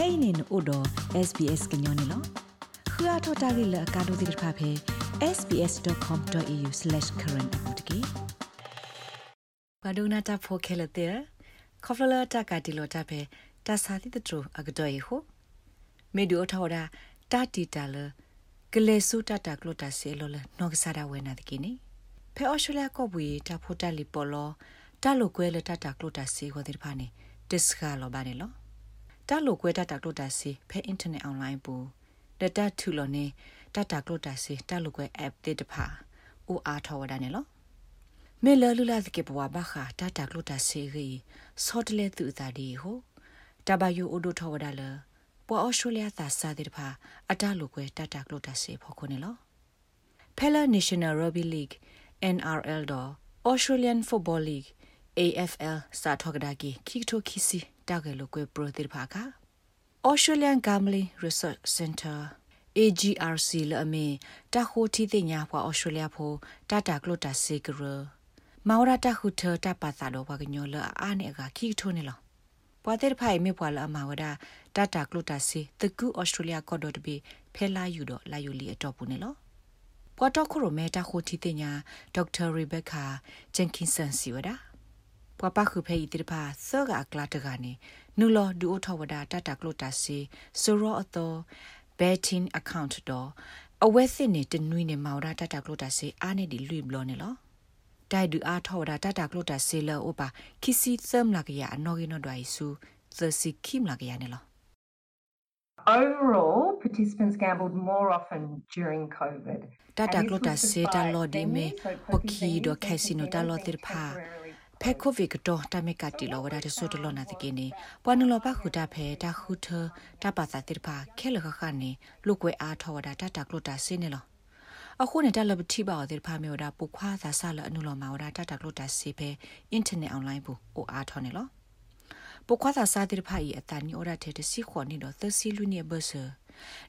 kainin odo sbs gnyone lo khua thota gi la ka do dir pha phe sbs.com.au/current apotki paduna ta pho khelate khofla ta ka ti lo ta phe ta sa ti tro agdoy ho me do thawda ta ti ta la ကလေဆူတတာကလိုတာဆေလောလနောကစားရဝဲနာတကိနေဖဲအော်စတြေးလျကောဘူတာဖိုတာလီပေါ်လောတာလိုကွဲလတတာကလိုတာဆေခေါ်တဲ့ဖာနေဒစ်ခါလောပါနေလော တာလိုကွဲတတာကလိုတာဆေဖဲအင်တာနက်အွန်လိုင်းပူဒတာထူလောနေတာတာကလိုတာဆေတာလိုကွဲ app တဲ့တဖာအိုအားထောဝဒနေလောမေလလူလာစကေပဝဘာခာတာတာကလိုတာဆေရီဆော့တလေသူတာဒီဟိုတဘယိုအိုဒိုထောဝဒါလောပွာအော်စတြေးလျသာစာတဲ့တဖာအတလူကွဲတတကလို့တဆေဖို့ခုနေလော Pella National Rugby League NRL တော့ Australian Football League AFL စာထောက်ဒါကီခိတိုခီစီ တာကလို့ကွဲပရိုတဲ့ဖာက Australian Gambling Research Center AGRC လအမေတခိုတီတင်ညာဖွာ Australia ဖိုတတကလို့တဆေကရမောရတခုထတပါစာတော့ဘကညောလအာနေကခိထိုနေလောပွာတဲ့ဖိုင်မေပွာလာမာဝဒတတာကလုတာစီတကူဩစတြေးလျကော့ဒတ်ဘီဖဲလာယူတော့လာယူလီအတော့ပူနေလောပွာတော့ခရိုမဲတာခိုတီတင်ညာဒေါက်တာရီဘက်ကာဂျန်ကင်ဆန်စီဝဒ ပွာပခုဖဲဤတိဖာဆောကကလာတကနေနူလောဒူအိုထဝဒတတာကလုတာစီဆိုရောအတော် betting account တော့အဝဲစစ်နေတနွိနေမော်ရာတတာကလုတာစီအားနေဒီလွိဘလောနေလောတိုင်ဒူအားထောဒါတတာကလုတာဆေလအိုပါခီစီသမ်လာကရအနော်ကင်းတော့ဒိုင်ဆူသစီခိမလာကရနေလော Overall, participants gambled more often during COVID. Tata klota se ta lo di me hoki do casino ta lo tir pha ဖဲကိုဗစ်ကတော့တမေကတီလောဝဒါတဆုတလောနာတကိနေပွာနလောပခုတာဖဲတာခုထတပါစာတိဖာခဲလခခနေလုကွဲအားထောဝဒါတတကလုတာစင်းနေလောအခုနဲ့တလဘတိပါတဲ့ဖာမျိုးဒါပုခွာသာဆလအနုလောမာဝဒါတတကလုတာစီဖဲအင်တာနက်အွန်လိုင်းဘူးအိုအားထောနေလောပုခွာသာစာတဲ့ဖာဤအတန်နီအော်ဒါတဲ့တစီခေါ်နေတော့သစီလူနေဘဆာ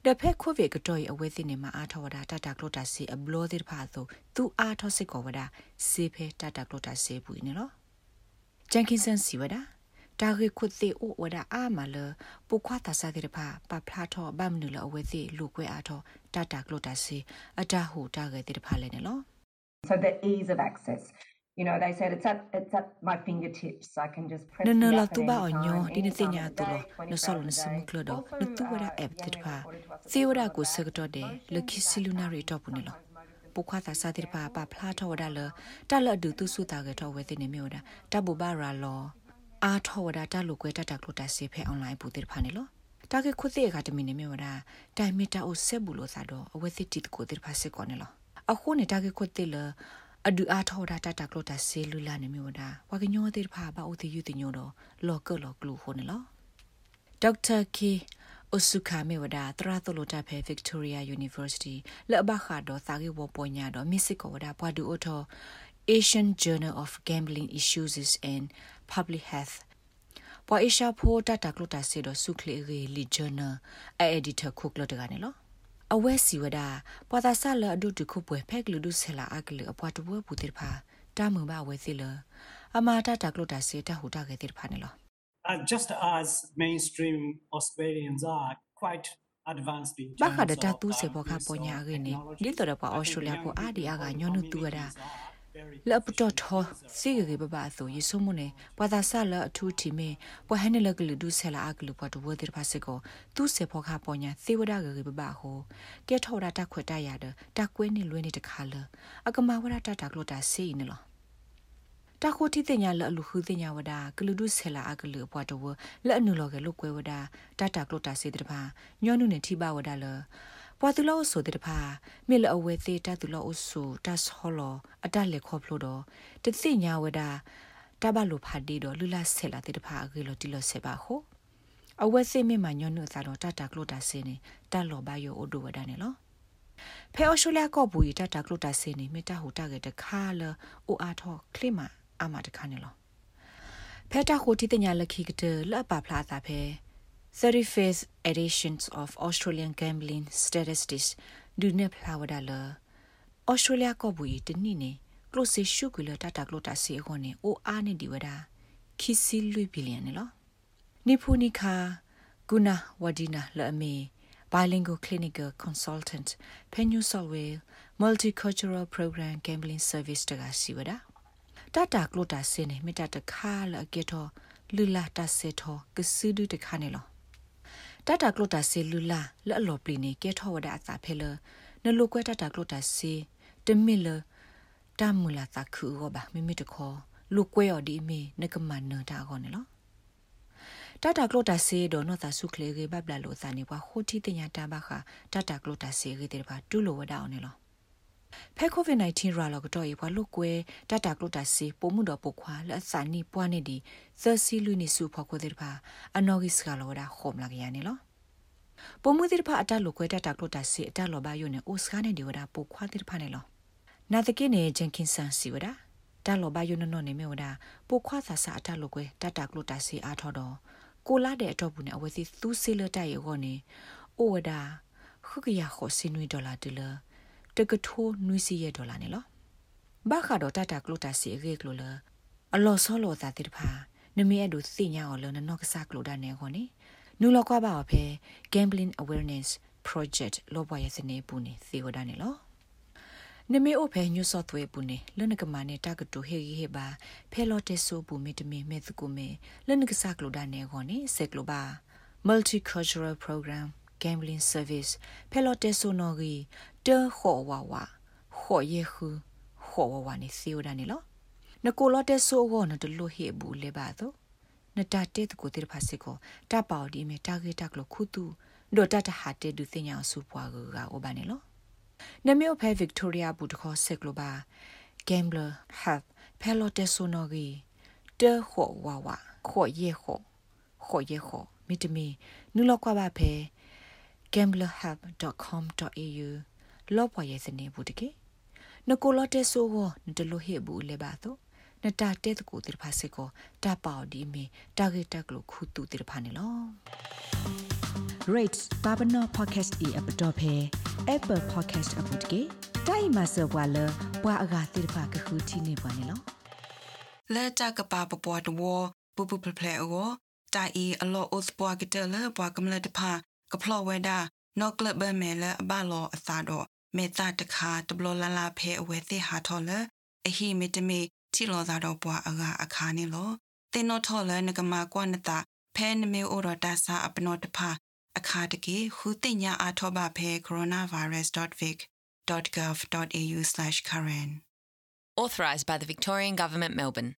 ဒဖက်ခိုဗေကတော့အဝဲသိနေမှာအားထောဝဒါတတကလုတာစီအဘလောတဲ့ဖာဆိုသူအားထောစစ်ကောဝဒါစီဖဲတတကလုတာစီဘူးနေလော ဂျန်ကင်ဆန်စီဝဒါတာရီခုသေအိုဝဒါအာမလပုခွာတာစာတဲ့ဖာပပလာထောဘမ်နူလအဝဲသိလူကွဲအားထောတတာကလိုတာစီအတာဟူတာခဲ့တဲ့ဖာလဲနေလော So the ease of access you know they said it's at it's at my fingertips i can just press no no la tu ba onyo di ne tinya tu lo no so lo sim klo do no tu wara app tit pha si wara ko se to de le kisilunar ri to pu ne lo ပုခွာသာစာတိပါပဖလာထောဒါလတလဒူသူစုတာကထောဝဲတဲ့နေမျိုးဒါတဘူဘာရာလောအာထောဒါတလူကွဲတတကလိုတဆေဖဲအွန်လိုင်းပူတဲ့ဖာနေလောတာကခုသေးကတမီနေမျိုးဒါတိုင်မီတာအိုဆက်ဘူးလို့သာတော့အဝဲစစ်တီကိုတဲ့ဖာစစ်ကောနေလောအခုနေတာကခုသေးလအဒူအားထောဒါတတကလိုတဆေလူလာနေမျိုးဒါဝကညောတဲ့ဖာဘာအိုတီယူတင်ညောတော့လောကလောကလူဟိုနေလောဒေါက်တာကီ အစုခမေဝဒတရာတလိုတာဖေဗစ်တိုးရီယာယူနီဗာစီတီလဘခါဒိုသာဂီဝပိုညာဒိုမစ်စစ်ကိုဝဒပွားဒူအိုတို Asian Journal of Gambling Issues and Public Health ပွာအရှာဖိုတတကလတာစေဒဆုခလေရီလီဂျာနာအအက်ဒီတာခုကလတကနေလောအဝဲစီဝဒပွာသာဆလအဒုတခုပွဲဖက်လူဒုဆလာအကလအပွားတပွဲပူတိဖာတာမဘဝဲစီလအမာတတကလတာစေတဟူတာကေတိဖာနေလော just as mainstream Australians are quite advanced in ဘာခဒတာတူစေဘောကပညာရင်းနေဒီတော့ပွာအော်စတြေးလျကိုအာဒီအာကညောနုတူရတာလပ်တော့ထောစီရီဘဘာဆိုယေဆုမနေပဝဒါဆာလအထူတီမေပဟနလကလူဒုဆလာအကလူပတဝဒီဖာစကိုသူစေဖောခါပေါ်ညာသေဝဒဂရီဘဘာဟိုကဲထော်ရတာခွတ်တရဒတကွဲနေလွဲနေတခါလအကမဝရ တာတကလို့တာစီနေလောတခိုတီတင်ညာလအလူခုတင်ညာဝဒကလူဒုဆလာအကလူပတဝလက်အနုလောကလုကွဲဝဒတတကလို့တာစီတပါညောနုနေထိပါဝဒလပွာသူလောဆိုတဲ့တဖာမေလအဝဲသေးတသူလောအဆူတတ်ဟောလောအတလက်ခေါဖလို့တော့တသိညာဝဒတဘလိုဖာဒီတော့လူလာဆက်လာတဲ့တဖာအကေလောတီလောဆက်ပါဟိုအဝဲစိမေမညွန်းနုသာတော့တတကလို့တာစင်းနေတလောဘယောအိုဒိုဝဒနေလောဖဲအော်ရှိုလျာကော့ဘူးတတကလို့တာစင်းနေမေတ္တာဟူတာကတခါလအိုအားထောခလိမ အမတခါနေလောဖဲတာဟိုတီတညာလခိကတလပ်ပါဖလာတာဖဲ 35th editions of Australian gambling statistics do ne plawada la Australia ko bui tini ne close shu ku la tata klota se ho ne o a ne di wada khisi lui billion ne lo ni phu ni kha Guna Wadina le ame bilingual clinical consultant Penyu Solway multicultural program gambling service တကစီဝဒ တတာကလိုတာစင်းနေမိတတခါလကေတော့လူလာတဆေတော့ကစူဒူတခါနေလောတတာကလိုတာဆေလူလာလော်လော်ပလီနေကေတော့ဝဒအသာဖဲလနလိုကွဲတတာကလိုတာဆေတမီလတမူလာတခုရောပါမိမိတခေါ်လူကွဲော်ဒီမီနကမနတာကောနေလောတတာကလိုတာဆေတော့နော်တာဆုခလေရေဘဘလာလို့စာနေပွားဟိုတီတညာတာဘခတတာကလိုတာဆေရေတဲ့ပါတူလိုဝဒအောင်နေလော ဖဲကိုဗစ် -19 ရာလောကတော့ရေဘွာလုကွဲတတာကလိုတာဆေပုံမှုတော့ပုခွာလက်စာနီပွားနေဒီသစီလူနီစုဖော်ကိုတဲ့ပါအနော်ဂစ်ကလောဒါခုံလာကြရနေလောပုံမှုတဲ့ပါအတလုကွဲတတာကလိုတာဆေအတလောပါယုန်နေအိုစကားနေဒီဝဒါပုခွာတဲ့ပါနေလောနာတကိနေဂျန်ကင်ဆန်စီဝဒါတလောပါယုန်နော်နေမေဝဒါပုခွာသာစာအတလုကွဲတတာကလိုတာဆေအားထော်တော့ကိုလာတဲ့အတော့ဘူးနဲ့အဝစီသူစီလတိုက်ရောနေအိုဝဒါခုကရခိုစင်နွေဒေါ်လာတူလာ တကထိုးနွီစီရဒေါ်လာနေလောဘာခါတော့တတာကလိုတာစီရေကလိုလာအလောဆောလောသာတိတဖာနမေအဒုသိညာော်လနနော့ကဆာကလိုတာနေခေါနေနူလောကွာပါဖဲ gambling awareness project လောဘရစနေပူနေသေဝဒနေလောနမေအိုဖဲညွဆော့သွဲပူနေလနကမနဲ့တကတူဟေဟေဘာဖဲလော်တက်ဆိုပူမီတမီမဲသကူမေလနကဆာကလိုဒါနေခေါနေဆက်ကလိုပါ multicultural program gambling service ဖဲလော်တက်ဆိုနော်ဂီတေခေါ်ဝါဝါခေါ်ယေခုခေါ်ဝါဝါနေစီဝဒနေလောနကိုလော်တက်ဆိုဂောနတလူဟေဘူးလေပါတော့နတတဲ့တကိုတေဖာစေကိုတပေါဒီမေတာဂေတက်လို့ခုတူဒိုတတဟာတဲ့ဒုသိညာစုပွားကကအိုဘာနေလောနမေဖဲဗစ်တိုးရီယာဘူးတခေါ်ဆက်ကလိုပါ gambler have pelotesonogi te ho wa wa kho ye ho kho ye ho mitimi nulo kwa ba phe gamblerhub.com.au လောပေါ်ရဲ့စနေဘူးတကေနကိုလောတဲဆိုဟောနတလိုဟေဘူးလေပါတော့နတာတဲတကူတိဖာစေကိုတပေါဒီမီတာဂက်တက်လို့ခုတူတိဖာနေလော rates babano podcast e app dot phe apple podcast app dot ke dai ma so bwa le bwa aga tir pha ka khu thi ne bwa ne lo လဲတာကပါပပွားတဝပူပူဖဖလဲအောတိုင်အီအလောအိုစပွားကတလဲဘွာကမလတဖာ ကဖလောဝဲတာနော့ကလဘမဲလဲအဘလောအသာတော့မေတာတခါတဘလလလာဖဲအဝဲသိဟာထော်လဲအဟိမေတမေချီလောသာတော့ဘွာအကအခါနေလောတင်နောထော်လဲငကမာကွာနတာဖဲနမေအိုရတာစာအပနောတဖာအခါတကေဟူတင်ညာအာထောပါဖဲ coronavirus.vic.gov.au/current Authorised by the Victorian Government, Melbourne.